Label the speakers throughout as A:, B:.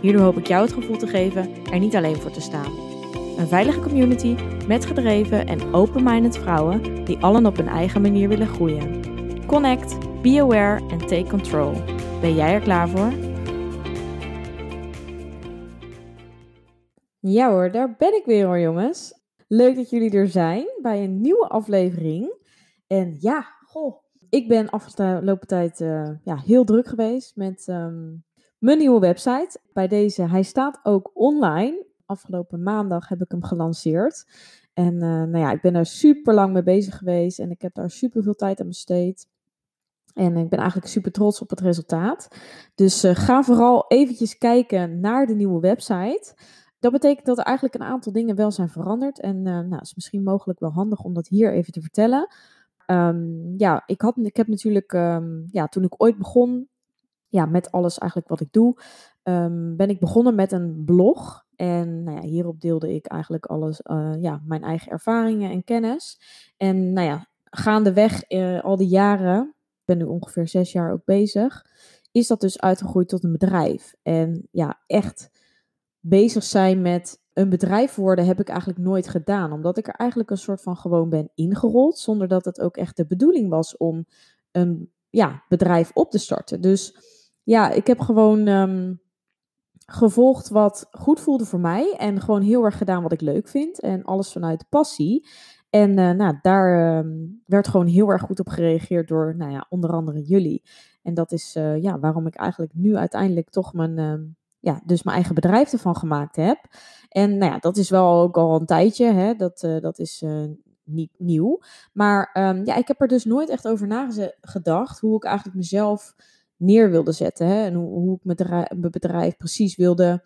A: Hierdoor hoop ik jou het gevoel te geven er niet alleen voor te staan. Een veilige community met gedreven en open-minded vrouwen die allen op hun eigen manier willen groeien. Connect, be aware en take control. Ben jij er klaar voor? Ja hoor, daar ben ik weer hoor jongens. Leuk dat jullie er zijn bij een nieuwe aflevering. En ja, goh, ik ben afgelopen tijd uh, ja, heel druk geweest met um, mijn nieuwe website. Bij deze, hij staat ook online. Afgelopen maandag heb ik hem gelanceerd. En uh, nou ja, ik ben er super lang mee bezig geweest en ik heb daar super veel tijd aan besteed. En ik ben eigenlijk super trots op het resultaat. Dus uh, ga vooral eventjes kijken naar de nieuwe website. Dat betekent dat er eigenlijk een aantal dingen wel zijn veranderd. En uh, nou, is misschien mogelijk wel handig om dat hier even te vertellen. Um, ja, ik, had, ik heb natuurlijk, um, ja, toen ik ooit begon, ja, met alles eigenlijk wat ik doe, um, ben ik begonnen met een blog. En nou ja, hierop deelde ik eigenlijk alles, uh, ja, mijn eigen ervaringen en kennis. En nou ja, gaandeweg uh, al die jaren, ik ben nu ongeveer zes jaar ook bezig, is dat dus uitgegroeid tot een bedrijf. En ja, echt bezig zijn met een bedrijf worden heb ik eigenlijk nooit gedaan. Omdat ik er eigenlijk een soort van gewoon ben ingerold. Zonder dat het ook echt de bedoeling was om een ja, bedrijf op te starten. Dus ja, ik heb gewoon um, gevolgd wat goed voelde voor mij. En gewoon heel erg gedaan wat ik leuk vind. En alles vanuit passie. En uh, nou, daar um, werd gewoon heel erg goed op gereageerd door nou ja, onder andere jullie. En dat is uh, ja, waarom ik eigenlijk nu uiteindelijk toch mijn, uh, ja, dus mijn eigen bedrijf ervan gemaakt heb. En nou ja, dat is wel ook al een tijdje. Hè? Dat, uh, dat is niet nieuw. Maar ja, ik heb er dus nooit echt over nagedacht hoe ik eigenlijk mezelf neer wilde zetten. Hè? En hoe, hoe ik mijn bedrijf precies wilde.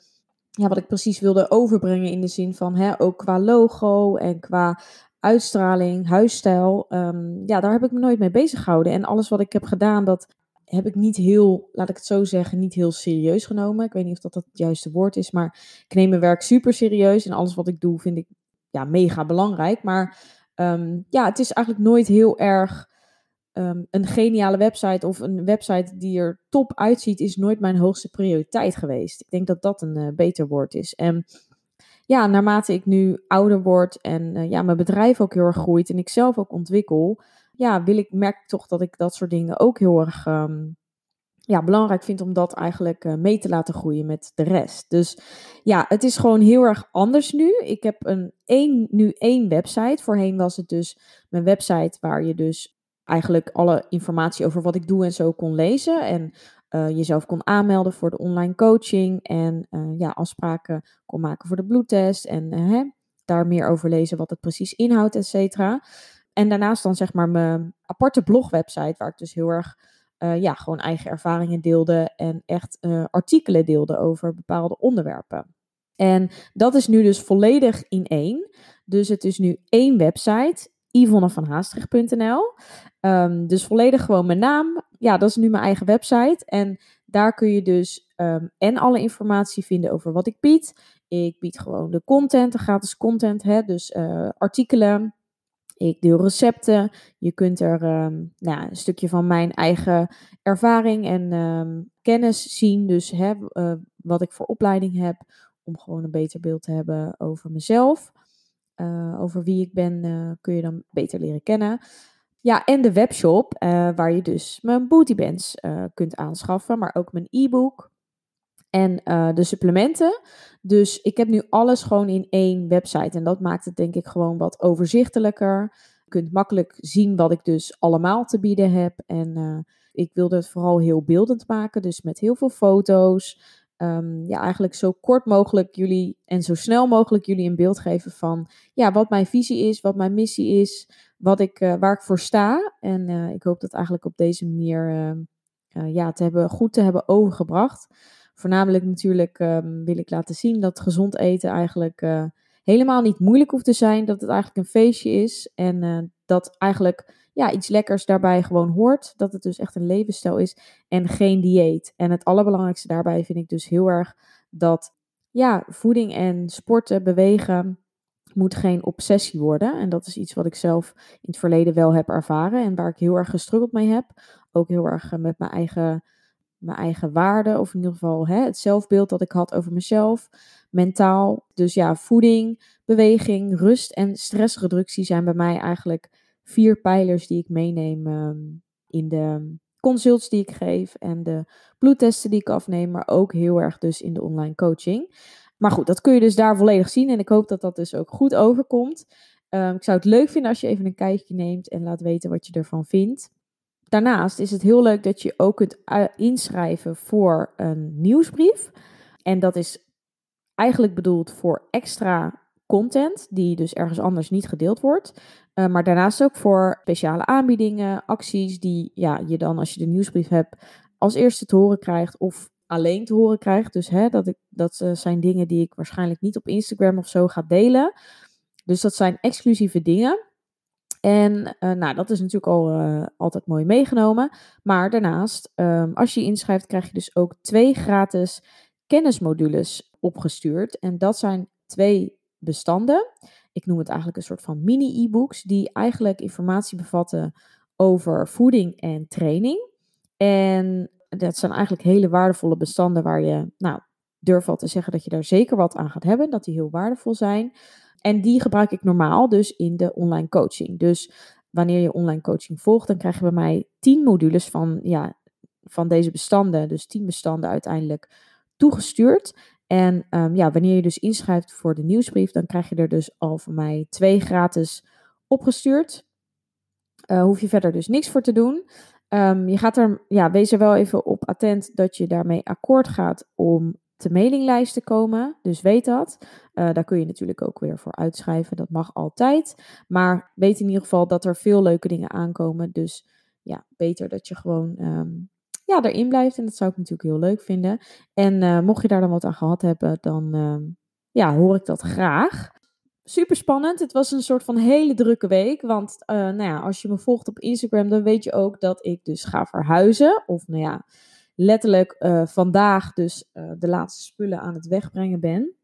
A: Ja, wat ik precies wilde overbrengen in de zin van hè, ook qua logo en qua uitstraling, huisstijl. Um, ja, daar heb ik me nooit mee bezig gehouden. En alles wat ik heb gedaan, dat heb ik niet heel, laat ik het zo zeggen, niet heel serieus genomen. Ik weet niet of dat, dat het juiste woord is, maar ik neem mijn werk super serieus en alles wat ik doe vind ik ja, mega belangrijk. Maar um, ja, het is eigenlijk nooit heel erg um, een geniale website of een website die er top uitziet, is nooit mijn hoogste prioriteit geweest. Ik denk dat dat een uh, beter woord is. En ja, naarmate ik nu ouder word en uh, ja, mijn bedrijf ook heel erg groeit en ik zelf ook ontwikkel, ja, wil ik, merk ik toch dat ik dat soort dingen ook heel erg um, ja, belangrijk vind om dat eigenlijk uh, mee te laten groeien met de rest. Dus ja, het is gewoon heel erg anders nu. Ik heb een één, nu één website. Voorheen was het dus mijn website waar je dus eigenlijk alle informatie over wat ik doe en zo kon lezen. En uh, jezelf kon aanmelden voor de online coaching. En uh, ja, afspraken kon maken voor de bloedtest. En hè, daar meer over lezen wat het precies inhoudt, et cetera. En daarnaast dan zeg maar mijn aparte blogwebsite, waar ik dus heel erg ja, gewoon eigen ervaringen deelde en echt artikelen deelde over bepaalde onderwerpen. En dat is nu dus volledig in één. Dus het is nu één website, yvonnevanhaastrecht.nl. Um, dus volledig gewoon mijn naam. Ja, dat is nu mijn eigen website. En daar kun je dus um, en alle informatie vinden over wat ik bied. Ik bied gewoon de content, de gratis content, hè, dus uh, artikelen, ik deel recepten. Je kunt er um, nou, een stukje van mijn eigen ervaring en kennis zien. Dus hè, uh, wat ik voor opleiding heb. Om gewoon een beter beeld te hebben over mezelf. Uh, over wie ik ben uh, kun je dan beter leren kennen. Ja, en de webshop waar je dus mijn bootybands kunt aanschaffen. Maar ook mijn e-book en de supplementen. Dus ik heb nu alles gewoon in één website. En dat maakt het denk ik gewoon wat overzichtelijker. Je kunt makkelijk zien wat ik dus allemaal te bieden heb. En ik wilde het vooral heel beeldend maken. Dus met heel veel foto's. Um, ja, eigenlijk zo kort mogelijk jullie en zo snel mogelijk jullie een beeld geven van ja, wat mijn visie is, wat mijn missie is, wat ik, uh, waar ik voor sta. En ik hoop dat eigenlijk op deze manier ja, te hebben, goed te hebben overgebracht voornamelijk natuurlijk ehm, wil ik laten zien dat gezond eten eigenlijk helemaal niet moeilijk hoeft te zijn. Dat het eigenlijk een feestje is. En uh, dat eigenlijk ja, iets lekkers daarbij gewoon hoort. Dat het dus echt een levensstijl is en geen dieet. En het allerbelangrijkste daarbij vind ik dus heel erg dat ja, voeding en sporten, bewegen moet geen obsessie worden. En dat is iets wat ik zelf in het verleden wel heb ervaren en waar ik heel erg gestruggeld mee heb. Ook heel erg eh, met mijn eigen, mijn eigen waarde, of in ieder geval hè, het zelfbeeld dat ik had over mezelf, mentaal. Dus ja, voeding, beweging, rust en stressreductie zijn bij mij eigenlijk vier pijlers die ik meeneem ehm, in de consults die ik geef en de bloedtesten die ik afneem, maar ook heel erg dus in de online coaching. Maar goed, dat kun je dus daar volledig zien en ik hoop dat dat dus ook goed overkomt. Ehm, ik zou het leuk vinden als je even een kijkje neemt en laat weten wat je ervan vindt. Daarnaast is het heel leuk dat je ook kunt eh, inschrijven voor een nieuwsbrief. En dat is eigenlijk bedoeld voor extra content die dus ergens anders niet gedeeld wordt. Uh, maar daarnaast ook voor speciale aanbiedingen, acties die ja, je dan als je de nieuwsbrief hebt als eerste te horen krijgt of alleen te horen krijgt. Dus hè, dat, ik, dat uh, zijn dingen die ik waarschijnlijk niet op Instagram of zo ga delen. Dus dat zijn exclusieve dingen. En uh, nou, dat is natuurlijk al altijd mooi meegenomen. Maar daarnaast, um, als je je inschrijft, krijg je dus ook twee gratis kennismodules opgestuurd. En dat zijn twee bestanden. Ik noem het eigenlijk een soort van mini-e-books die eigenlijk informatie bevatten over voeding en training. En dat zijn eigenlijk hele waardevolle bestanden waar je, nou, durf al te zeggen dat je daar zeker wat aan gaat hebben, dat die heel waardevol zijn. En die gebruik ik normaal dus in de online coaching. Dus wanneer je online coaching volgt, dan krijg je bij mij 10 modules van, ja, van deze bestanden, dus 10 bestanden uiteindelijk toegestuurd. En um, ja, wanneer je dus inschrijft voor de nieuwsbrief, dan krijg je er dus al van mij twee gratis opgestuurd. Uh, hoef je verder dus niks voor te doen. Um, je gaat er, ja, wees er wel even op attent dat je daarmee akkoord gaat om te mailinglijst te komen. Dus weet dat. Uh, daar kun je natuurlijk ook weer voor uitschrijven. Dat mag altijd. Maar weet in ieder geval dat er veel leuke dingen aankomen. Dus ja, beter dat je gewoon um, ja, erin blijft. En dat zou ik natuurlijk heel leuk vinden. En uh, mocht je daar dan wat aan gehad hebben, dan uh, ja, hoor ik dat graag. Super spannend. Het was een soort van hele drukke week. Want uh, nou ja, als je me volgt op Instagram, dan weet je ook dat ik dus ga verhuizen. Of nou ja, letterlijk vandaag dus de laatste spullen aan het wegbrengen ben.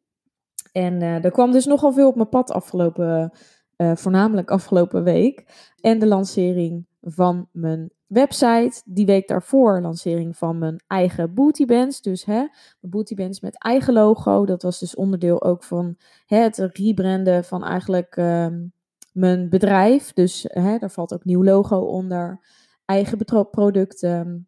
A: En er kwam dus nogal veel op mijn pad afgelopen, voornamelijk afgelopen week. En de lancering van mijn website. Die week daarvoor lancering van mijn eigen bootybands. Dus hè, mijn bootybands met eigen logo. Dat was dus onderdeel ook van hè, het rebranden van eigenlijk uh, mijn bedrijf. Dus hè, daar valt ook nieuw logo onder. Eigen producten.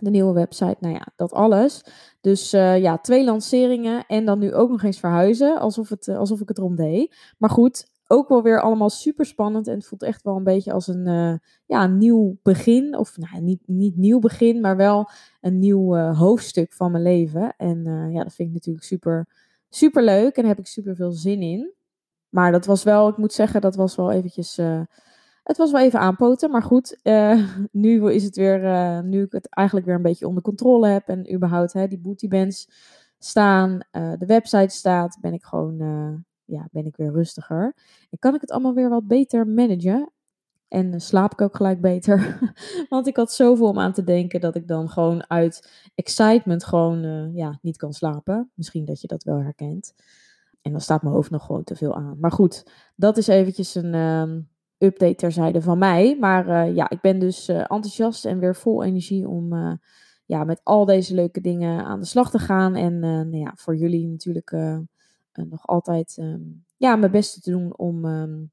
A: De nieuwe website, nou ja, dat alles. Dus uh, ja, twee lanceringen en dan nu ook nog eens verhuizen. Alsof, het, uh, alsof ik het erom deed. Maar goed, ook wel weer allemaal super spannend. En het voelt echt wel een beetje als een, uh, ja, nieuw begin. Of nou, niet, niet nieuw begin, maar wel een nieuw uh, hoofdstuk van mijn leven. En uh, ja, dat vind ik natuurlijk super, super leuk. En daar heb ik super veel zin in. Maar dat was wel, ik moet zeggen, dat was wel eventjes. het was wel even aanpoten. Maar goed, nu is het weer. nu ik het eigenlijk weer een beetje onder controle heb. En überhaupt hè, die bootybands staan. de website staat. Ben ik gewoon ja, ben ik weer rustiger. En kan ik het allemaal weer wat beter managen. En slaap ik ook gelijk beter. Want ik had zoveel om aan te denken dat ik dan gewoon uit excitement gewoon uh, ja, niet kan slapen. Misschien dat je dat wel herkent. En dan staat mijn hoofd nog gewoon te veel aan. Maar goed, dat is eventjes een um, update terzijde van mij. Maar uh, ja, ik ben dus enthousiast en weer vol energie om ja, met al deze leuke dingen aan de slag te gaan. En nou ja, voor jullie natuurlijk nog altijd um, ja, mijn best te doen om um,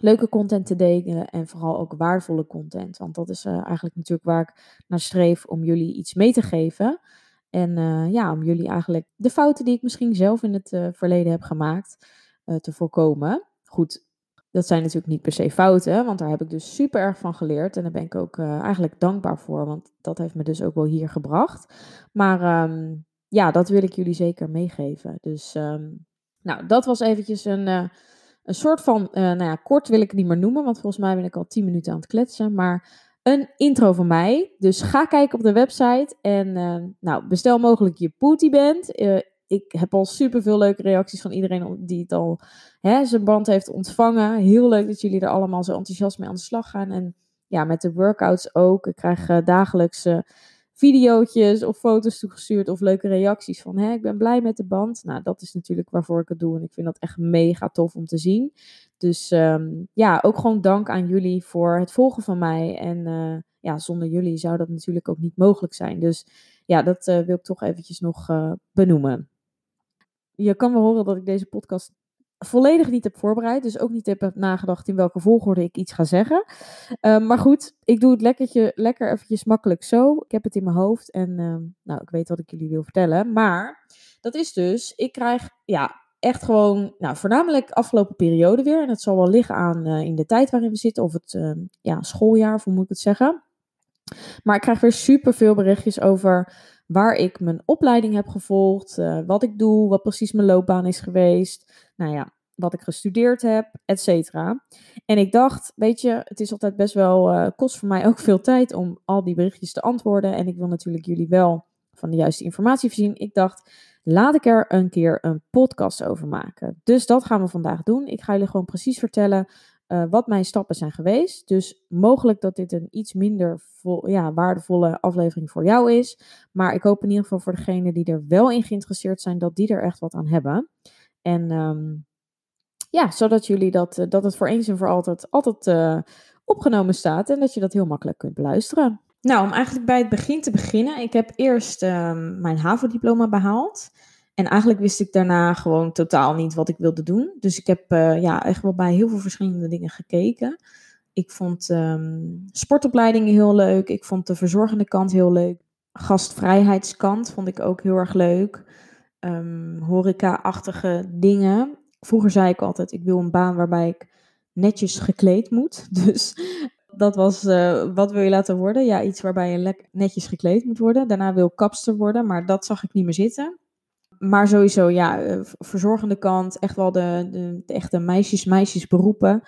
A: leuke content te delen en vooral ook waardevolle content. Want dat is uh, eigenlijk natuurlijk waar ik naar streef om jullie iets mee te geven. En uh, ja, om jullie eigenlijk de fouten die ik misschien zelf in het verleden heb gemaakt te voorkomen. Goed, dat zijn natuurlijk niet per se fouten, want daar heb ik dus super erg van geleerd. En daar ben ik ook eigenlijk dankbaar voor, want dat heeft me dus ook wel hier gebracht. Maar um, ja, dat wil ik jullie zeker meegeven. Dus um, nou, dat was eventjes een, uh, een soort van, uh, nou ja, kort wil ik het niet meer noemen, want volgens mij ben ik al tien minuten aan het kletsen. Maar een intro van mij. Dus ga kijken op de website en uh, nou, bestel mogelijk je Pooty Band. Uh, ik heb al super veel leuke reacties van iedereen die het al hè, zijn band heeft ontvangen. Heel leuk dat jullie er allemaal zo enthousiast mee aan de slag gaan. En ja, met de workouts ook. Ik krijg dagelijks videootjes of foto's toegestuurd of leuke reacties van hè, ik ben blij met de band. Nou, dat is natuurlijk waarvoor ik het doe en ik vind dat echt mega tof om te zien. Dus um, ja, ook gewoon dank aan jullie voor het volgen van mij. En uh, ja, zonder jullie zou dat natuurlijk ook niet mogelijk zijn. Dus ja, dat uh, wil ik toch eventjes nog uh, benoemen. Je kan wel horen dat ik deze podcast volledig niet heb voorbereid. Dus ook niet heb nagedacht in welke volgorde ik iets ga zeggen. Uh, maar goed, ik doe het lekkertje, lekker eventjes makkelijk zo. Ik heb het in mijn hoofd en uh, nou, ik weet wat ik jullie wil vertellen. Maar dat is dus, ik krijg ja, echt gewoon, nou, voornamelijk afgelopen periode weer. En het zal wel liggen aan uh, in de tijd waarin we zitten. Of het ja, schooljaar, of hoe moet ik het zeggen. Maar ik krijg weer super veel berichtjes over waar ik mijn opleiding heb gevolgd, uh, wat ik doe, wat precies mijn loopbaan is geweest, nou ja, wat ik gestudeerd heb, et cetera. En ik dacht, weet je, het is altijd best wel, uh, kost voor mij ook veel tijd om al die berichtjes te antwoorden. En ik wil natuurlijk jullie wel van de juiste informatie voorzien. Ik dacht, laat ik er een keer een podcast over maken. Dus dat gaan we vandaag doen. Ik ga jullie gewoon precies vertellen uh, wat mijn stappen zijn geweest. Dus mogelijk dat dit een iets minder ja, waardevolle aflevering voor jou is. Maar ik hoop in ieder geval voor degenen die er wel in geïnteresseerd zijn, dat die er echt wat aan hebben. En um, ja, zodat jullie dat, uh, dat het voor eens en voor altijd, altijd uh, opgenomen staat en dat je dat heel makkelijk kunt beluisteren. Nou, om eigenlijk bij het begin te beginnen. Ik heb eerst um, mijn HAVO-diploma behaald. En eigenlijk wist ik daarna gewoon totaal niet wat ik wilde doen. Dus ik heb uh, ja, echt wel bij heel veel verschillende dingen gekeken. Ik vond um, sportopleidingen heel leuk. Ik vond de verzorgende kant heel leuk. Gastvrijheidskant vond ik ook heel erg leuk. Um, Horeca-achtige dingen. Vroeger zei ik altijd, ik wil een baan waarbij ik netjes gekleed moet. Dus dat was, uh, wat wil je laten worden? Ja, iets waarbij je netjes gekleed moet worden. Daarna wil ik kapster worden, maar dat zag ik niet meer zitten maar sowieso, ja, eh, verzorgende kant, echt wel de, de, de echte meisjes, meisjes beroepen.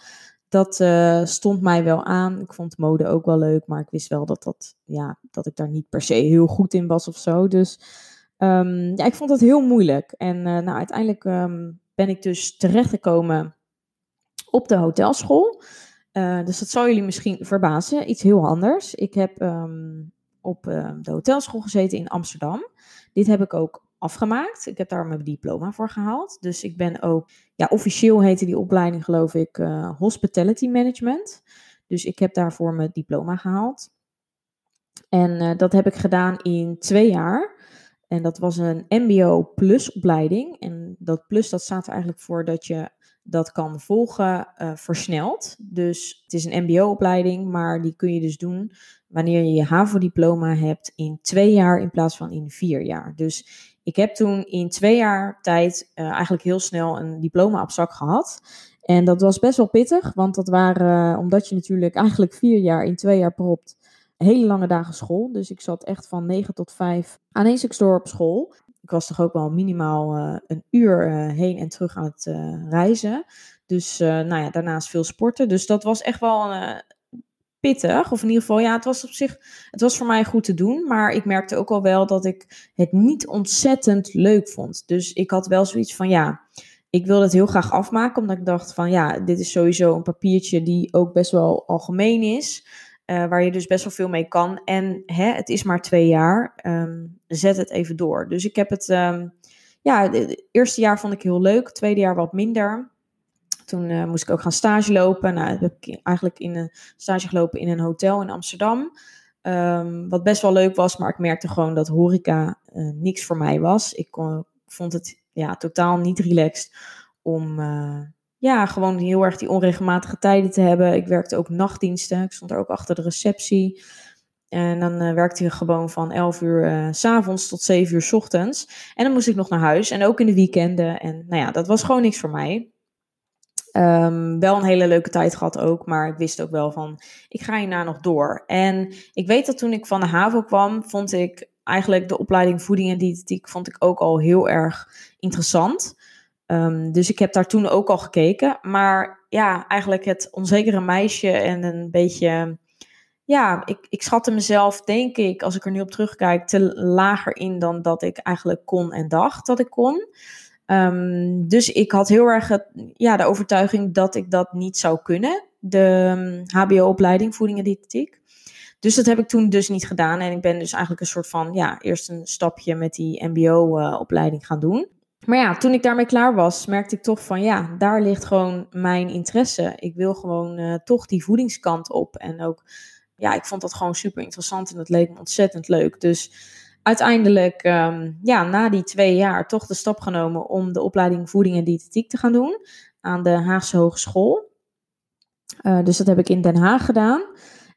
A: Dat uh, stond mij wel aan. Ik vond mode ook wel leuk, maar ik wist wel dat, dat, ja, dat ik daar niet per se heel goed in was of zo. Dus um, ja, ik vond dat heel moeilijk. En uh, nou, uiteindelijk um, ben ik dus terechtgekomen op de hotelschool. Dus dat zou jullie misschien verbazen. Iets heel anders. Ik heb um, op de hotelschool gezeten in Amsterdam. Dit heb ik ook afgemaakt. Ik heb daar mijn diploma voor gehaald. Dus ik ben ook, ja, officieel heette die opleiding geloof ik uh, Hospitality Management. Dus ik heb daarvoor mijn diploma gehaald. En uh, dat heb ik gedaan in twee jaar. En dat was een MBO plus opleiding. En dat plus dat staat er eigenlijk voor dat je dat kan volgen uh, versneld. Dus het is een MBO-opleiding, maar die kun je dus doen wanneer je je HAVO-diploma hebt in twee jaar in plaats van in vier jaar. Dus ik heb toen in twee jaar tijd uh, eigenlijk heel snel een diploma op zak gehad. En dat was best wel pittig, want dat waren, uh, omdat je natuurlijk eigenlijk vier jaar in twee jaar propt, hele lange dagen school. Dus ik zat echt van 9 tot 5 aan stuk door op school. Ik was toch ook wel minimaal uh, een uur heen en terug aan het reizen. Dus nou ja, daarnaast veel sporten. Dus dat was echt wel pittig. Of in ieder geval, ja, het was op zich, het was voor mij goed te doen. Maar ik merkte ook al wel dat ik het niet ontzettend leuk vond. Dus ik had wel zoiets van, ja, ik wilde het heel graag afmaken. Omdat ik dacht van, ja, dit is sowieso een papiertje die ook best wel algemeen is. Uh, waar je dus best wel veel mee kan. En hè, het is maar twee jaar. Um, zet het even door. Dus ik heb het, um, ja, het eerste jaar vond ik heel leuk. Het tweede jaar wat minder. Toen uh, moest ik ook gaan stage lopen. Nou, heb ik eigenlijk in een stage gelopen in een hotel in Amsterdam. Um, wat best wel leuk was, maar ik merkte gewoon dat horeca uh, niks voor mij was. Ik vond het ja, totaal niet relaxed om uh, ja, gewoon heel erg die onregelmatige tijden te hebben. Ik werkte ook nachtdiensten. Ik stond er ook achter de receptie. En dan werkte ik gewoon van 11 uur uh, s avonds tot 7 uur s ochtends. En dan moest ik nog naar huis. En ook in de weekenden. En nou ja, dat was gewoon niks voor mij. Um, wel een hele leuke tijd gehad ook, maar ik wist ook wel van, ik ga hierna nog door. En ik weet dat toen ik van de HAVO kwam, vond ik eigenlijk de opleiding voeding en diëtetiek vond ik ook al heel erg interessant. Um, dus ik heb daar toen ook al gekeken. Maar ja, eigenlijk het onzekere meisje en een beetje ja, ik, ik schatte mezelf, denk ik, als ik er nu op terugkijk, te lager in dan dat ik eigenlijk kon en dacht dat ik kon. Ehm, dus ik had heel erg ja, de overtuiging dat ik dat niet zou kunnen. De HBO-opleiding ehm, voeding en. Dus dat heb ik toen dus niet gedaan. En ik ben dus eigenlijk een soort van, ja, eerst een stapje met die MBO-opleiding gaan doen. Maar ja, toen ik daarmee klaar was, merkte ik toch van, ja, daar ligt gewoon mijn interesse. Ik wil gewoon uh, toch die voedingskant op. En ook, ja, ik vond dat gewoon super interessant en het leek me ontzettend leuk. Dus uiteindelijk, um, ja, na die twee jaar toch de stap genomen om de opleiding voeding en diëtetiek te gaan doen aan de Haagse Hogeschool. Uh, dus dat heb ik in Den Haag gedaan.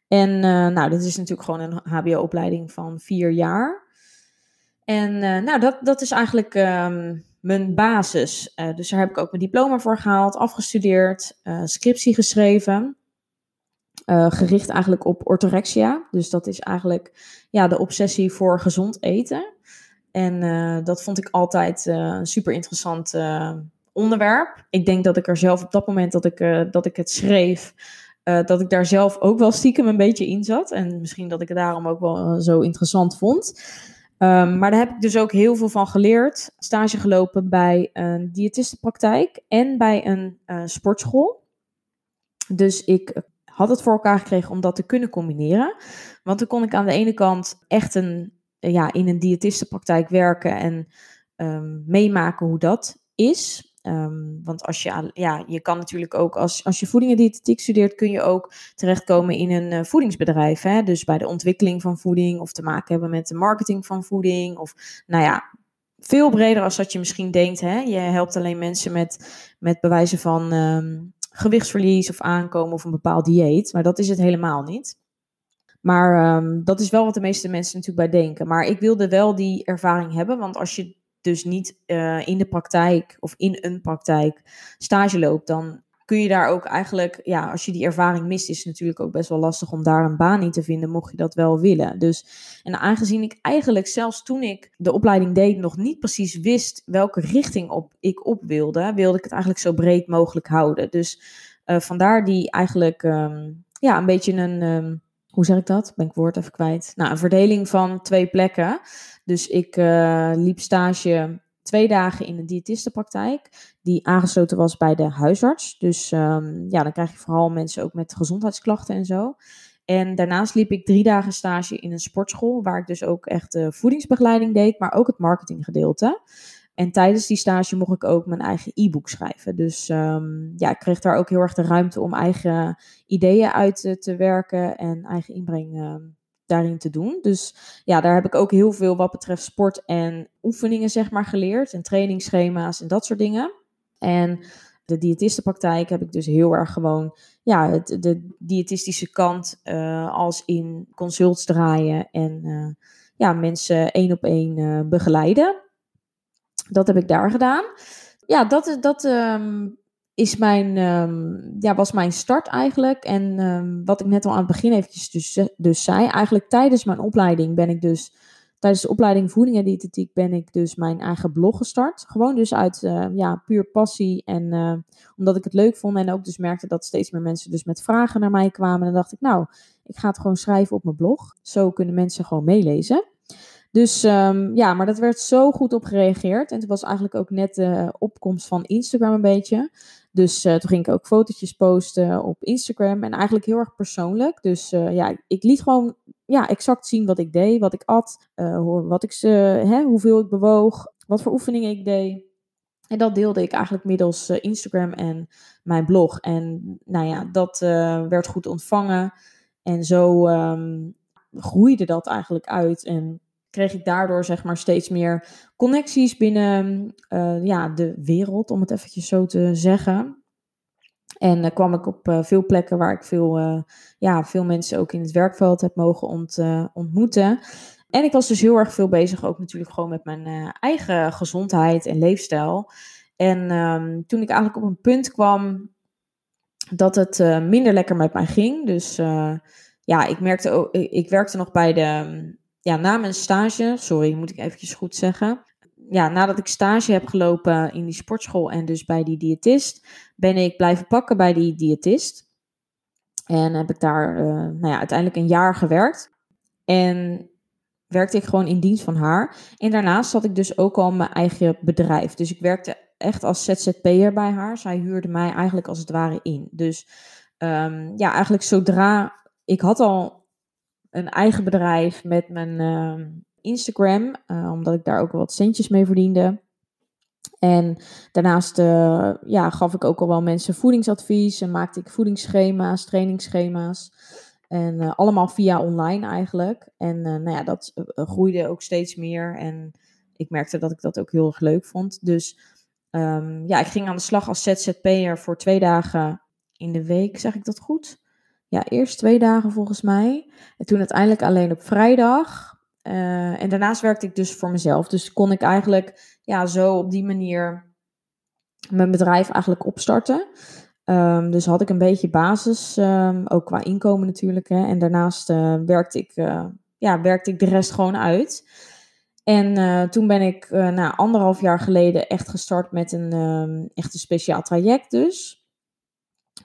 A: En uh, nou, dit is natuurlijk gewoon een HBO-opleiding van vier jaar. En uh, nou, dat, dat is eigenlijk um, mijn basis. Dus daar heb ik ook mijn diploma voor gehaald, afgestudeerd, scriptie geschreven. Gericht eigenlijk op orthorexia. Dus dat is eigenlijk ja, de obsessie voor gezond eten. En dat vond ik altijd een super interessant onderwerp. Ik denk dat ik er zelf op dat moment dat ik, dat ik het schreef dat ik daar zelf ook wel stiekem een beetje in zat. En misschien dat ik het daarom ook wel zo interessant vond. Um, maar daar heb ik dus ook heel veel van geleerd. Stage gelopen bij een diëtistenpraktijk en bij een sportschool. Dus ik had het voor elkaar gekregen om dat te kunnen combineren. Want dan kon ik aan de ene kant echt een, ja, in een diëtistenpraktijk werken en um, meemaken hoe dat is. Um, want als je, ja, je kan natuurlijk ook, als, als je voeding en diëtetiek studeert, kun je ook terechtkomen in een uh, voedingsbedrijf. Hè? Dus bij de ontwikkeling van voeding of te maken hebben met de marketing van voeding. Of nou ja, veel breder als dat je misschien denkt. Hè? Je helpt alleen mensen met, met bewijzen van um, gewichtsverlies of aankomen of een bepaald dieet. Maar dat is het helemaal niet. Maar um, dat is wel wat de meeste mensen natuurlijk bij denken. Maar ik wilde wel die ervaring hebben, want als je dus niet uh, in de praktijk of in een praktijk stage loopt, dan kun je daar ook eigenlijk, ja, als je die ervaring mist, is het natuurlijk ook best wel lastig om daar een baan in te vinden, mocht je dat wel willen. Dus, en aangezien ik eigenlijk zelfs toen ik de opleiding deed nog niet precies wist welke richting op, ik op wilde, wilde ik het eigenlijk zo breed mogelijk houden. Dus uh, vandaar die eigenlijk, um, ja, een beetje een, um, hoe zeg ik dat? Ben ik woord even kwijt. Nou, een verdeling van twee plekken. Dus ik uh, liep stage twee dagen in een diëtistenpraktijk, die aangesloten was bij de huisarts. Dus um, ja, dan krijg je vooral mensen ook met gezondheidsklachten en zo. En daarnaast liep ik drie dagen stage in een sportschool, waar ik dus ook echt de voedingsbegeleiding deed, maar ook het marketinggedeelte. En tijdens die stage mocht ik ook mijn eigen e-book schrijven. Dus um, ja, ik kreeg daar ook heel erg de ruimte om eigen ideeën uit te, te werken en eigen inbreng um, daarin te doen. Dus ja, daar heb ik ook heel veel wat betreft sport en oefeningen zeg maar geleerd. En trainingsschema's en dat soort dingen. En de diëtistenpraktijk heb ik dus heel erg gewoon ja, het, de diëtistische kant uh, als in consults draaien en uh, ja, mensen één op één uh, begeleiden. Dat heb ik daar gedaan. Ja, dat, dat um, is mijn, um, ja, was mijn start eigenlijk. En um, wat ik net al aan het begin eventjes dus, dus zei, eigenlijk tijdens mijn opleiding ben ik dus, tijdens de opleiding voeding en diëtetiek ben ik dus mijn eigen blog gestart. Gewoon dus uit uh, ja, puur passie en uh, omdat ik het leuk vond en ook dus merkte dat steeds meer mensen dus met vragen naar mij kwamen. En dan dacht ik, nou, ik ga het gewoon schrijven op mijn blog. Zo kunnen mensen gewoon meelezen. Dus ja, maar dat werd zo goed op gereageerd. En het was eigenlijk ook net de opkomst van Instagram een beetje. Dus uh, toen ging ik ook fotootjes posten op Instagram. En eigenlijk heel erg persoonlijk. Dus uh, ja, ik liet gewoon ja, exact zien wat ik deed, wat ik at, uh, wat ik, hè, hoeveel ik bewoog, wat voor oefeningen ik deed. En dat deelde ik eigenlijk middels Instagram en mijn blog. En nou ja, dat werd goed ontvangen. En zo um, groeide dat eigenlijk uit. En kreeg ik daardoor zeg maar steeds meer connecties binnen uh, ja, de wereld, om het eventjes zo te zeggen. En uh, kwam ik op uh, veel plekken waar ik veel, ja, veel mensen ook in het werkveld heb mogen ont, ontmoeten. En ik was dus heel erg veel bezig ook natuurlijk gewoon met mijn eigen gezondheid en leefstijl. En um, toen ik eigenlijk op een punt kwam dat het minder lekker met mij ging. Dus ja, ik merkte ook, ik werkte nog bij de ja, na mijn stage, sorry, moet ik eventjes goed zeggen. Ja, nadat ik stage heb gelopen in die sportschool en dus bij die diëtist, ben ik blijven pakken bij die diëtist. En heb ik daar uh, nou ja, uiteindelijk een jaar gewerkt. En werkte ik gewoon in dienst van haar. En daarnaast had ik dus ook al mijn eigen bedrijf. Dus ik werkte echt als ZZP'er bij haar. Zij huurde mij eigenlijk als het ware in. Dus um, ja, eigenlijk zodra ik had al een eigen bedrijf met mijn uh, Instagram, uh, omdat ik daar ook wat centjes mee verdiende. En daarnaast uh, ja, gaf ik ook al wel mensen voedingsadvies en maakte ik voedingsschema's, trainingsschema's. En uh, allemaal via online eigenlijk. En nou ja, dat groeide ook steeds meer. En ik merkte dat ik dat ook heel erg leuk vond. Dus um, ja, ik ging aan de slag als ZZP'er voor twee dagen in de week. Zeg ik dat goed? Ja, eerst twee dagen volgens mij. En toen uiteindelijk alleen op vrijdag. Uh, en daarnaast werkte ik dus voor mezelf. Dus kon ik eigenlijk ja, zo op die manier mijn bedrijf eigenlijk opstarten. Um, dus had ik een beetje basis, um, ook qua inkomen natuurlijk. Hè. En daarnaast uh, werkte, ik, uh, ja, werkte ik de rest gewoon uit. En toen ben ik na anderhalf jaar geleden echt gestart met een, um, echt een speciaal traject dus.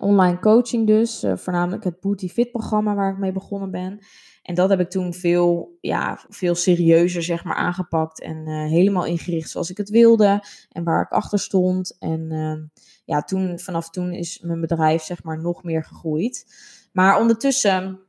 A: Online coaching dus, voornamelijk het Booty Fit programma waar ik mee begonnen ben. En dat heb ik toen veel, ja, veel serieuzer zeg maar, aangepakt en uh, helemaal ingericht zoals ik het wilde en waar ik achter stond. En uh, ja, toen, vanaf toen is mijn bedrijf zeg maar nog meer gegroeid. Maar ondertussen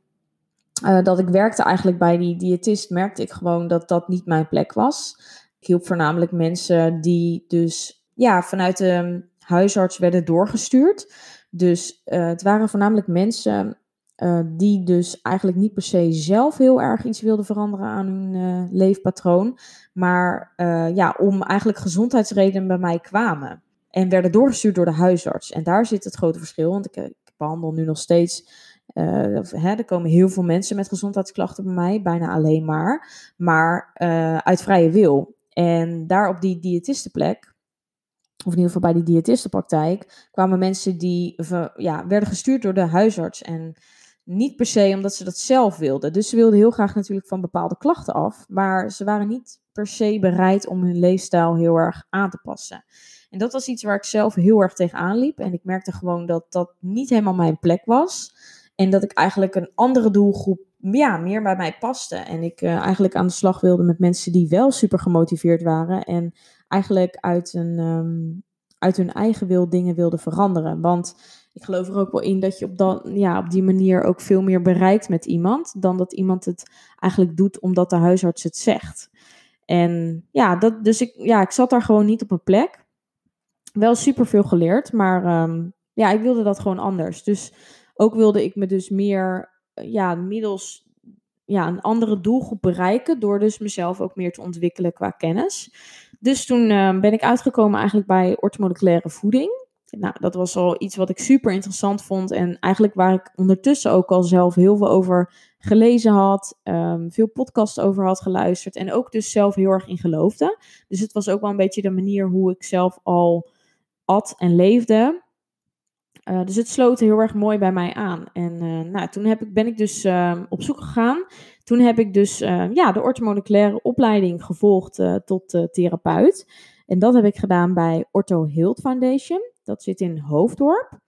A: uh, dat ik werkte eigenlijk bij die diëtist, merkte ik gewoon dat dat niet mijn plek was. Ik hielp voornamelijk mensen die dus ja, vanuit de huisarts werden doorgestuurd. Dus het waren voornamelijk mensen uh, die dus eigenlijk niet per se zelf heel erg iets wilden veranderen aan hun uh, leefpatroon. Maar ja, om eigenlijk gezondheidsredenen bij mij kwamen. En werden doorgestuurd door de huisarts. En daar zit het grote verschil. Want ik, ik behandel nu nog steeds. Hè, er komen heel veel mensen met gezondheidsklachten bij mij, bijna alleen maar. Maar uit vrije wil. En daar op die diëtistenplek of in ieder geval bij die diëtistenpraktijk, kwamen mensen die ja, werden gestuurd door de huisarts. En niet per se omdat ze dat zelf wilden. Dus ze wilden heel graag natuurlijk van bepaalde klachten af. Maar ze waren niet per se bereid om hun leefstijl heel erg aan te passen. En dat was iets waar ik zelf heel erg tegenaan liep. En ik merkte gewoon dat dat niet helemaal mijn plek was. En dat ik eigenlijk een andere doelgroep ja, meer bij mij paste. En ik uh, eigenlijk aan de slag wilde met mensen die wel super gemotiveerd waren. En eigenlijk uit, een, um, uit hun eigen wil dingen wilden veranderen. Want ik geloof er ook wel in dat je op, dan, ja, op die manier ook veel meer bereikt met iemand. Dan dat iemand het eigenlijk doet omdat de huisarts het zegt. En ja, dat, dus ik, ja, ik zat daar gewoon niet op een plek. Wel super veel geleerd, maar um, ja, ik wilde dat gewoon anders. Dus ook wilde ik me dus meer, ja, middels ja, een andere doelgroep bereiken. Door dus mezelf ook meer te ontwikkelen qua kennis. Dus toen uh, ben ik uitgekomen eigenlijk bij orthomoleculaire voeding. Nou, dat was al iets wat ik super interessant vond. En eigenlijk waar ik ondertussen ook al zelf heel veel over gelezen had. Um, veel podcasts over had geluisterd. En ook dus zelf heel erg in geloofde. Dus het was ook wel een beetje de manier hoe ik zelf al at en leefde. Uh, dus het sloot heel erg mooi bij mij aan. En uh, nou, toen heb ik, ben ik dus uh, op zoek gegaan. Toen heb ik dus ja, de orthomoleculaire opleiding gevolgd tot therapeut. En dat heb ik gedaan bij Ortho Health Foundation. Dat zit in Hoofddorp.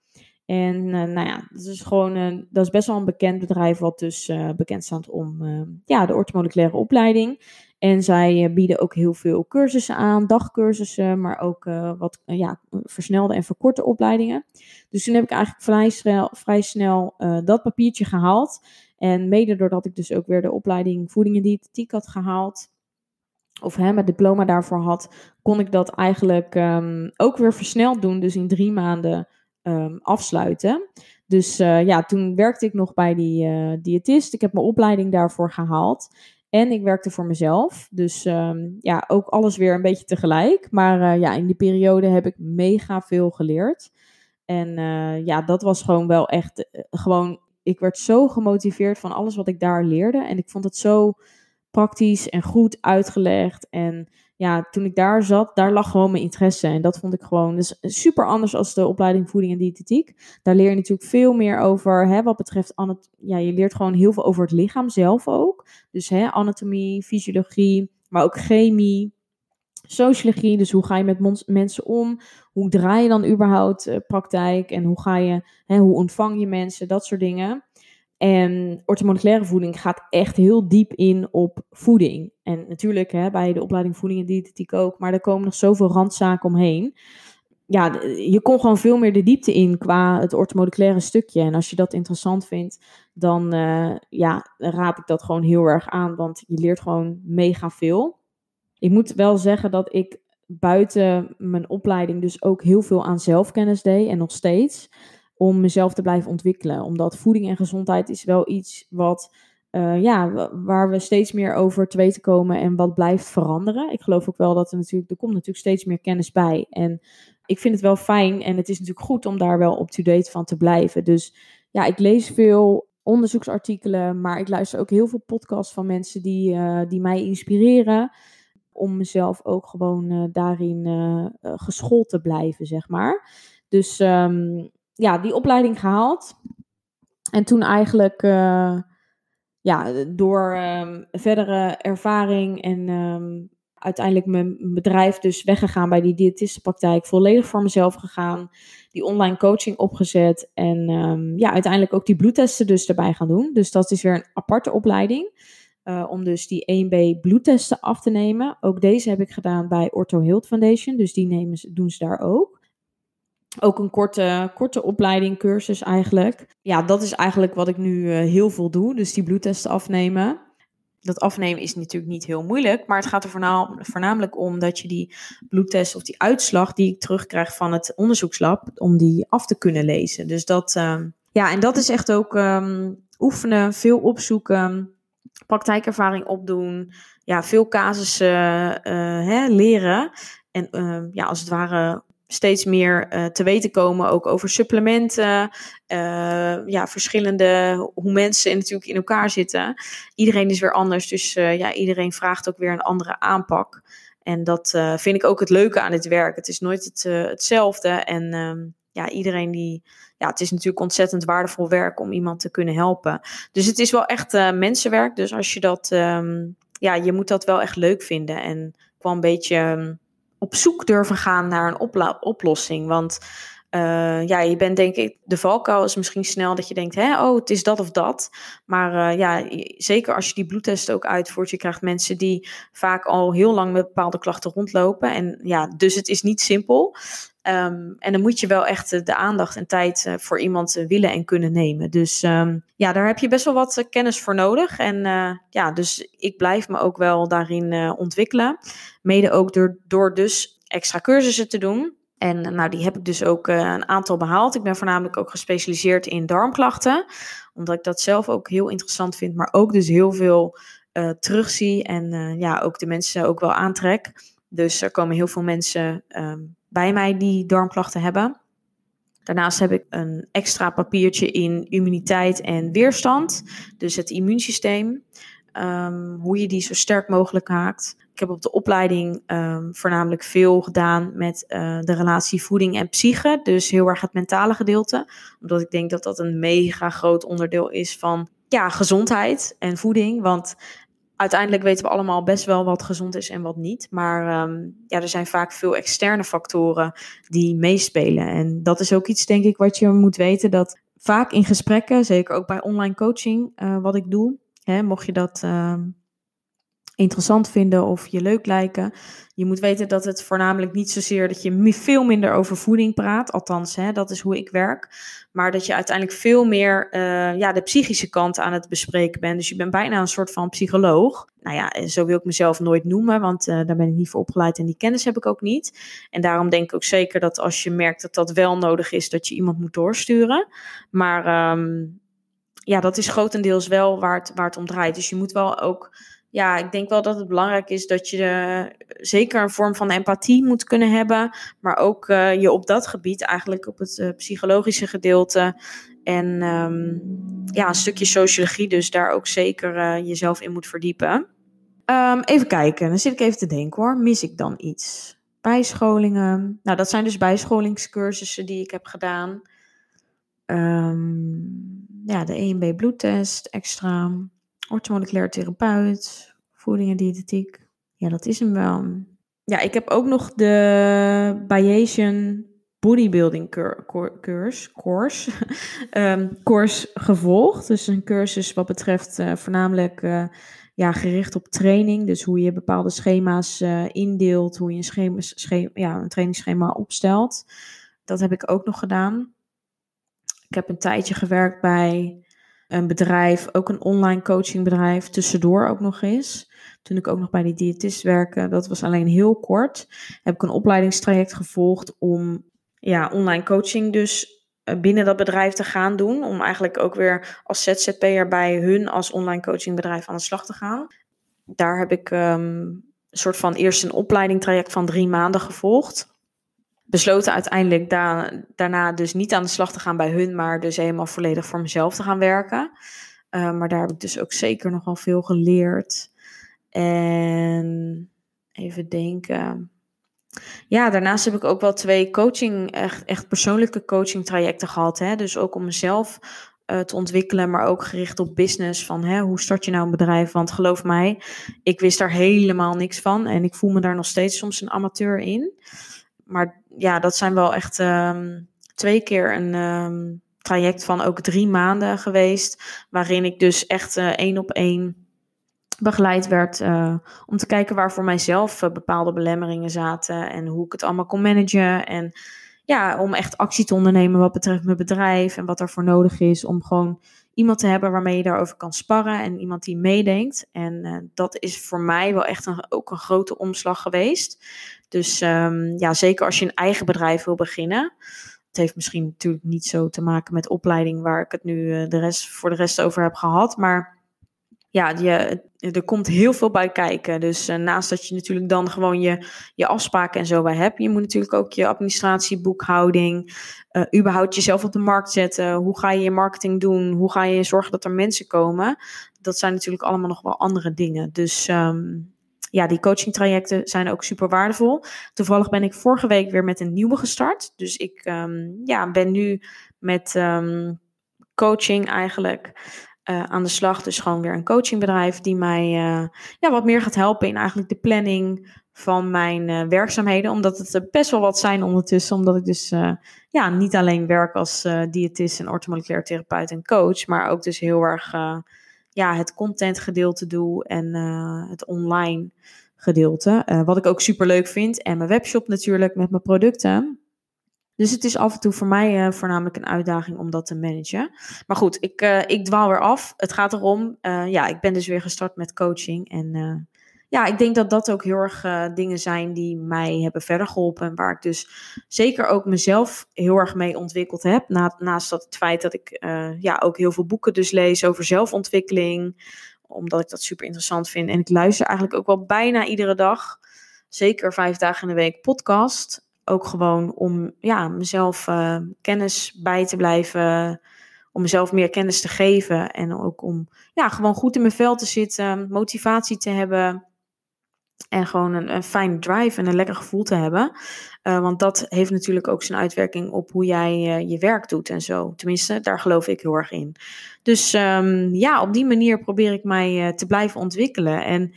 A: En nou ja, dat is gewoon dat is best wel een bekend bedrijf wat dus bekend staat om uh, ja, de orthomoleculaire opleiding. En zij bieden ook heel veel cursussen aan, dagcursussen, maar ook wat ja, versnelde en verkorte opleidingen. Dus toen heb ik eigenlijk vrij snel, vrij snel dat papiertje gehaald. En mede doordat ik dus ook weer de opleiding voeding en diëtetiek had gehaald, of hè, mijn diploma daarvoor had, kon ik dat eigenlijk um, ook weer versneld doen. Dus in drie maanden um, afsluiten. Dus ja, toen werkte ik nog bij die diëtist. Ik heb mijn opleiding daarvoor gehaald. En ik werkte voor mezelf. Dus um, ja, ook alles weer een beetje tegelijk. Maar uh, ja, in die periode heb ik mega veel geleerd. En ja, dat was gewoon wel echt gewoon. Ik werd zo gemotiveerd van alles wat ik daar leerde. En ik vond het zo praktisch en goed uitgelegd. En ja, toen ik daar zat, daar lag gewoon mijn interesse. En dat vond ik gewoon dus super anders als de opleiding voeding en diëtetiek. Daar leer je natuurlijk veel meer over, hè, wat betreft, ja, je leert gewoon heel veel over het lichaam zelf ook. Dus hè, anatomie, fysiologie, maar ook chemie. sociologie, dus hoe ga je met mensen om? Hoe draai je dan überhaupt uh, praktijk? En hoe ga je, hè, hoe ontvang je mensen? Dat soort dingen. En orthomoleculaire voeding gaat echt heel diep in op voeding. En natuurlijk hè, bij de opleiding voeding en diëtetiek ook, maar er komen nog zoveel randzaken omheen. Ja, je kon gewoon veel meer de diepte in qua het orthomoleculaire stukje. En als je dat interessant vindt, dan uh, ja, raad ik dat gewoon heel erg aan, want je leert gewoon mega veel. Ik moet wel zeggen dat ik buiten mijn opleiding dus ook heel veel aan zelfkennis deed en nog steeds om mezelf te blijven ontwikkelen. Omdat voeding en gezondheid is wel iets wat, uh, ja, waar we steeds meer over te weten komen en wat blijft veranderen. Ik geloof ook wel dat er natuurlijk, er komt natuurlijk steeds meer kennis bij. En ik vind het wel fijn en het is natuurlijk goed om daar wel up-to-date van te blijven. Dus ja, ik lees veel onderzoeksartikelen, maar ik luister ook heel veel podcasts van mensen die, uh, die mij inspireren. Om mezelf ook gewoon uh, daarin geschoold te blijven, zeg maar. Dus um, ja, die opleiding gehaald. En toen eigenlijk uh, ja, door um, verdere ervaring en um, uiteindelijk mijn bedrijf dus weggegaan bij die diëtistenpraktijk. Volledig voor mezelf gegaan. Die online coaching opgezet. En um, ja, uiteindelijk ook die bloedtesten dus erbij gaan doen. Dus dat is weer een aparte opleiding. Uh, om dus die 1B bloedtesten af te nemen. Ook deze heb ik gedaan bij Ortho Health Foundation. Dus die nemen, doen ze daar ook. Ook een korte, korte opleiding, cursus eigenlijk. Ja, dat is eigenlijk wat ik nu uh, heel veel doe. Dus die bloedtesten afnemen. Dat afnemen is natuurlijk niet heel moeilijk. Maar het gaat er voornamelijk om dat je die bloedtest of die uitslag die ik terugkrijg van het onderzoekslab, om die af te kunnen lezen. Dus dat, uh, ja, en dat is echt ook um, oefenen, veel opzoeken, praktijkervaring opdoen. Ja, veel casussen uh, hè, leren. En uh, ja, als het ware steeds meer uh, te weten komen, ook over supplementen, uh, ja, verschillende, hoe mensen natuurlijk in elkaar zitten. Iedereen is weer anders, dus uh, ja, iedereen vraagt ook weer een andere aanpak. En dat vind ik ook het leuke aan dit werk. Het is nooit het, hetzelfde en um, ja, iedereen die, ja, het is natuurlijk ontzettend waardevol werk om iemand te kunnen helpen. Dus het is wel echt mensenwerk, dus als je dat, um, ja, je moet dat wel echt leuk vinden en wel een beetje... Um, op zoek durven gaan naar een oplossing. Want uh, ja, je bent denk ik, de valkuil is misschien snel dat je denkt, hè, oh, het is dat of dat. Maar uh, ja, zeker als je die bloedtest ook uitvoert, je krijgt mensen die vaak al heel lang met bepaalde klachten rondlopen. En ja, dus het is niet simpel. Um, en dan moet je wel echt de aandacht en tijd uh, voor iemand willen en kunnen nemen. Dus um, ja, daar heb je best wel wat kennis voor nodig. En ja, dus ik blijf me ook wel daarin ontwikkelen. Mede ook door, dus extra cursussen te doen. En nou, die heb ik dus ook een aantal behaald. Ik ben voornamelijk ook gespecialiseerd in darmklachten. Omdat ik dat zelf ook heel interessant vind. Maar ook dus heel veel terugzie. En ja, ook de mensen ook wel aantrek. Dus er komen heel veel mensen um, bij mij die darmklachten hebben. Daarnaast heb ik een extra papiertje in immuniteit en weerstand. Dus het immuunsysteem. Um, hoe je die zo sterk mogelijk haakt. Ik heb op de opleiding um, voornamelijk veel gedaan met uh, de relatie voeding en psyche. Dus heel erg het mentale gedeelte. Omdat ik denk dat dat een mega groot onderdeel is van ja, gezondheid en voeding. Want uiteindelijk weten we allemaal best wel wat gezond is en wat niet. Maar um, ja, er zijn vaak veel externe factoren die meespelen. En dat is ook iets, denk ik, wat je moet weten. Dat vaak in gesprekken, zeker ook bij online coaching, uh, wat ik doe. Hè, mocht je dat uh, interessant vinden of je leuk lijken. Je moet weten dat het voornamelijk niet zozeer dat je veel minder over voeding praat. Althans, hè, dat is hoe ik werk. Maar dat je uiteindelijk veel meer uh, ja, de psychische kant aan het bespreken bent. Dus je bent bijna een soort van psycholoog. Nou ja, zo wil ik mezelf nooit noemen, want uh, daar ben ik niet voor opgeleid en die kennis heb ik ook niet. En daarom denk ik ook zeker dat als je merkt dat dat wel nodig is, dat je iemand moet doorsturen. Maar um, ja, dat is grotendeels wel waar het, waar het om draait. Dus je moet wel ook ja, ik denk wel dat het belangrijk is dat je uh, zeker een vorm van empathie moet kunnen hebben, maar ook uh, je op dat gebied, eigenlijk op het uh, psychologische gedeelte en um, ja, een stukje sociologie, dus daar ook zeker jezelf in moet verdiepen. Um, even kijken, dan zit ik even te denken hoor, mis ik dan iets? Bijscholingen, nou dat zijn dus bijscholingscursussen die ik heb gedaan. Um, ja, de 1B bloedtest extra orthomoleculair therapeut, voeding en diëtetiek. Ja, dat is hem wel. ja, ik heb ook nog de Bayesian bodybuilding cursus, course, um, course gevolgd. Dus een cursus wat betreft uh, voornamelijk uh, ja, gericht op training. Dus hoe je bepaalde schema's uh, indeelt, hoe je een, schema, ja, een trainingsschema opstelt. Dat heb ik ook nog gedaan. Ik heb een tijdje gewerkt bij een bedrijf, ook een online coachingbedrijf, tussendoor ook nog eens. Toen ik ook nog bij die diëtist werkte, dat was alleen heel kort, heb ik een opleidingstraject gevolgd om ja, online coaching dus eh, binnen dat bedrijf te gaan doen. Om eigenlijk ook weer als ZZP'er bij hun als online coachingbedrijf aan de slag te gaan. Daar heb ik um, een soort van eerst een opleidingstraject van drie maanden gevolgd. Besloten uiteindelijk daarna dus niet aan de slag te gaan bij hun, maar dus helemaal volledig voor mezelf te gaan werken. Uh, maar daar heb ik dus ook zeker nog wel veel geleerd. En even denken. Ja, daarnaast heb ik ook wel twee coaching, echt, echt persoonlijke coaching trajecten gehad. Hè? Dus ook om mezelf uh, te ontwikkelen, maar ook gericht op business. Van hè, hoe start je nou een bedrijf? Want geloof mij, ik wist daar helemaal niks van. En ik voel me daar nog steeds soms een amateur in. Maar ja, dat zijn wel echt um, twee keer een um, traject van ook drie maanden geweest. Waarin ik dus echt uh, één op één begeleid werd uh, om te kijken waar voor mijzelf uh, bepaalde belemmeringen zaten en hoe ik het allemaal kon managen. En ja, om echt actie te ondernemen wat betreft mijn bedrijf en wat ervoor nodig is om gewoon iemand te hebben waarmee je daarover kan sparren en iemand die meedenkt. En dat is voor mij wel echt een, ook een grote omslag geweest. Dus um, ja, zeker als je een eigen bedrijf wil beginnen. Het heeft misschien natuurlijk niet zo te maken met opleiding waar ik het nu de rest, voor de rest over heb gehad. Maar ja, je, er komt heel veel bij kijken. Dus uh, naast dat je natuurlijk dan gewoon je, je afspraken en zo bij hebt, je moet natuurlijk ook je administratie, boekhouding, uh, überhaupt jezelf op de markt zetten. Hoe ga je je marketing doen? Hoe ga je zorgen dat er mensen komen? Dat zijn natuurlijk allemaal nog wel andere dingen. Dus um, ja, die coaching trajecten zijn ook super waardevol. Toevallig ben ik vorige week weer met een nieuwe gestart. Dus ik um, ja, ben nu met um, coaching eigenlijk uh, aan de slag. Dus gewoon weer een coachingbedrijf die mij uh, ja, wat meer gaat helpen in eigenlijk de planning van mijn uh, werkzaamheden. Omdat het best wel wat zijn ondertussen. Omdat ik dus ja, niet alleen werk als diëtist en orthomoleculair therapeut en coach. Maar ook dus heel erg ja, het content gedeelte doe en het online gedeelte. wat ik ook super leuk vind. En mijn webshop natuurlijk met mijn producten. Dus het is af en toe voor mij uh, voornamelijk een uitdaging om dat te managen. Maar goed, ik, ik dwaal weer af. Het gaat erom, ja, ik ben dus weer gestart met coaching. En ja, ik denk dat dat ook heel erg dingen zijn die mij hebben verder geholpen. Waar ik dus zeker ook mezelf heel erg mee ontwikkeld heb. Na, naast dat het feit dat ik ja, ook heel veel boeken dus lees over zelfontwikkeling. Omdat ik dat super interessant vind. En ik luister eigenlijk ook wel bijna iedere dag. Zeker vijf dagen in de week podcast ook gewoon om ja, mezelf uh, kennis bij te blijven, om mezelf meer kennis te geven en ook om ja, gewoon goed in mijn vel te zitten, motivatie te hebben en gewoon een, fijne drive en een lekker gevoel te hebben. Uh, want dat heeft natuurlijk ook zijn uitwerking op hoe jij uh, je werk doet en zo. Tenminste, daar geloof ik heel erg in. Dus um, ja, op die manier probeer ik mij te blijven ontwikkelen. En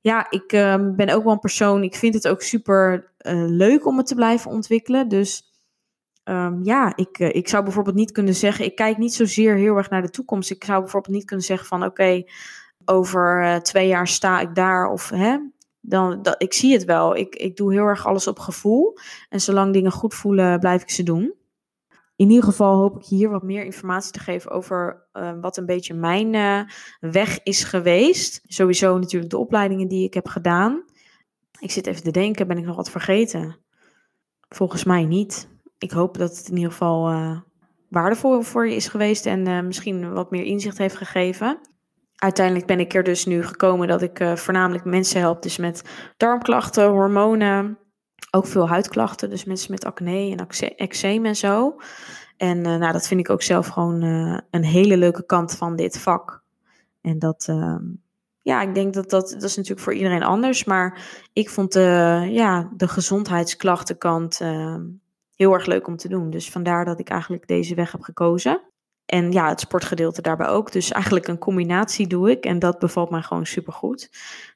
A: ja, ik um, ben ook wel een persoon, ik vind het ook super leuk om het te blijven ontwikkelen. Dus um, ja, ik, ik zou bijvoorbeeld niet kunnen zeggen, ik kijk niet zozeer heel erg naar de toekomst. Ik zou bijvoorbeeld niet kunnen zeggen van oké, over twee jaar sta ik daar of hè, dan, dat, ik zie het wel. Ik, ik doe heel erg alles op gevoel. En zolang dingen goed voelen, blijf ik ze doen in ieder geval hoop ik hier wat meer informatie te geven over uh, wat een beetje mijn uh, weg is geweest. Sowieso natuurlijk de opleidingen die ik heb gedaan. Ik zit even te denken, ben ik nog wat vergeten? Volgens mij niet. Ik hoop dat het in ieder geval uh, waardevol voor je is geweest en misschien wat meer inzicht heeft gegeven. Uiteindelijk ben ik er dus nu gekomen dat ik voornamelijk mensen help, dus met darmklachten, hormonen, ook veel huidklachten, dus mensen met acne en eczeem en zo. En uh, nou, dat vind ik ook zelf gewoon uh, een hele leuke kant van dit vak. En dat, uh, ja, ik denk dat dat, dat is natuurlijk voor iedereen anders. Maar ik vond de, ja, de gezondheidsklachtenkant ehm, heel erg leuk om te doen. Dus vandaar dat ik eigenlijk deze weg heb gekozen. En ja, het sportgedeelte daarbij ook. Dus eigenlijk een combinatie doe ik. En dat bevalt mij gewoon supergoed.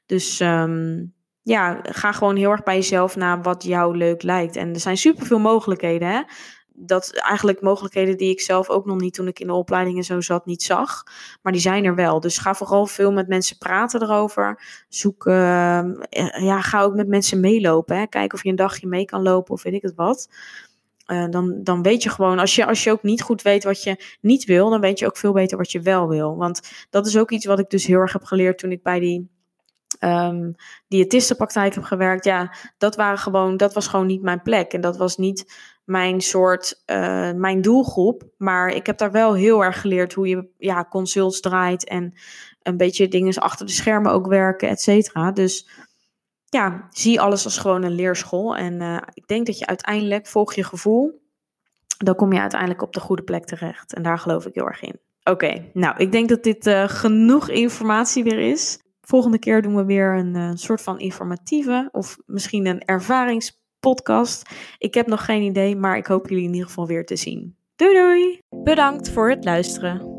A: Dus um,
B: ja, ga gewoon heel erg bij jezelf na wat jou leuk lijkt. En er zijn superveel mogelijkheden, hè. Dat eigenlijk mogelijkheden die ik zelf ook nog niet toen ik in de opleiding en zo zat, niet zag. Maar die zijn er wel. Dus ga vooral veel met mensen praten erover. Zoek, uh, ja, ga ook met mensen meelopen. Hè. Kijk of je een dagje mee kan lopen of weet ik het wat. Uh, dan, dan weet je gewoon, als je, als je ook niet goed weet wat je niet wil, dan weet je ook veel beter wat je wel wil. Want dat is ook iets wat ik dus heel erg heb geleerd toen ik bij die um, diëtistenpraktijk heb gewerkt, ja, dat waren gewoon, dat was gewoon niet mijn plek. En dat was niet mijn soort, uh, mijn doelgroep. Maar ik heb daar wel heel erg geleerd hoe je ja, consults draait en een beetje dingen achter de schermen ook werken, et cetera. Dus ja, zie alles als gewoon een leerschool. En uh, ik denk dat je uiteindelijk, volg je gevoel, dan kom je uiteindelijk op de goede plek terecht. En daar geloof ik heel erg in. Oké, nou, ik denk dat dit uh, genoeg informatie weer is. Volgende keer doen we weer een uh, soort van informatieve of misschien een ervaringspodcast. Ik heb nog geen idee, maar ik hoop jullie in ieder geval weer te zien. Doei doei! Bedankt voor het luisteren.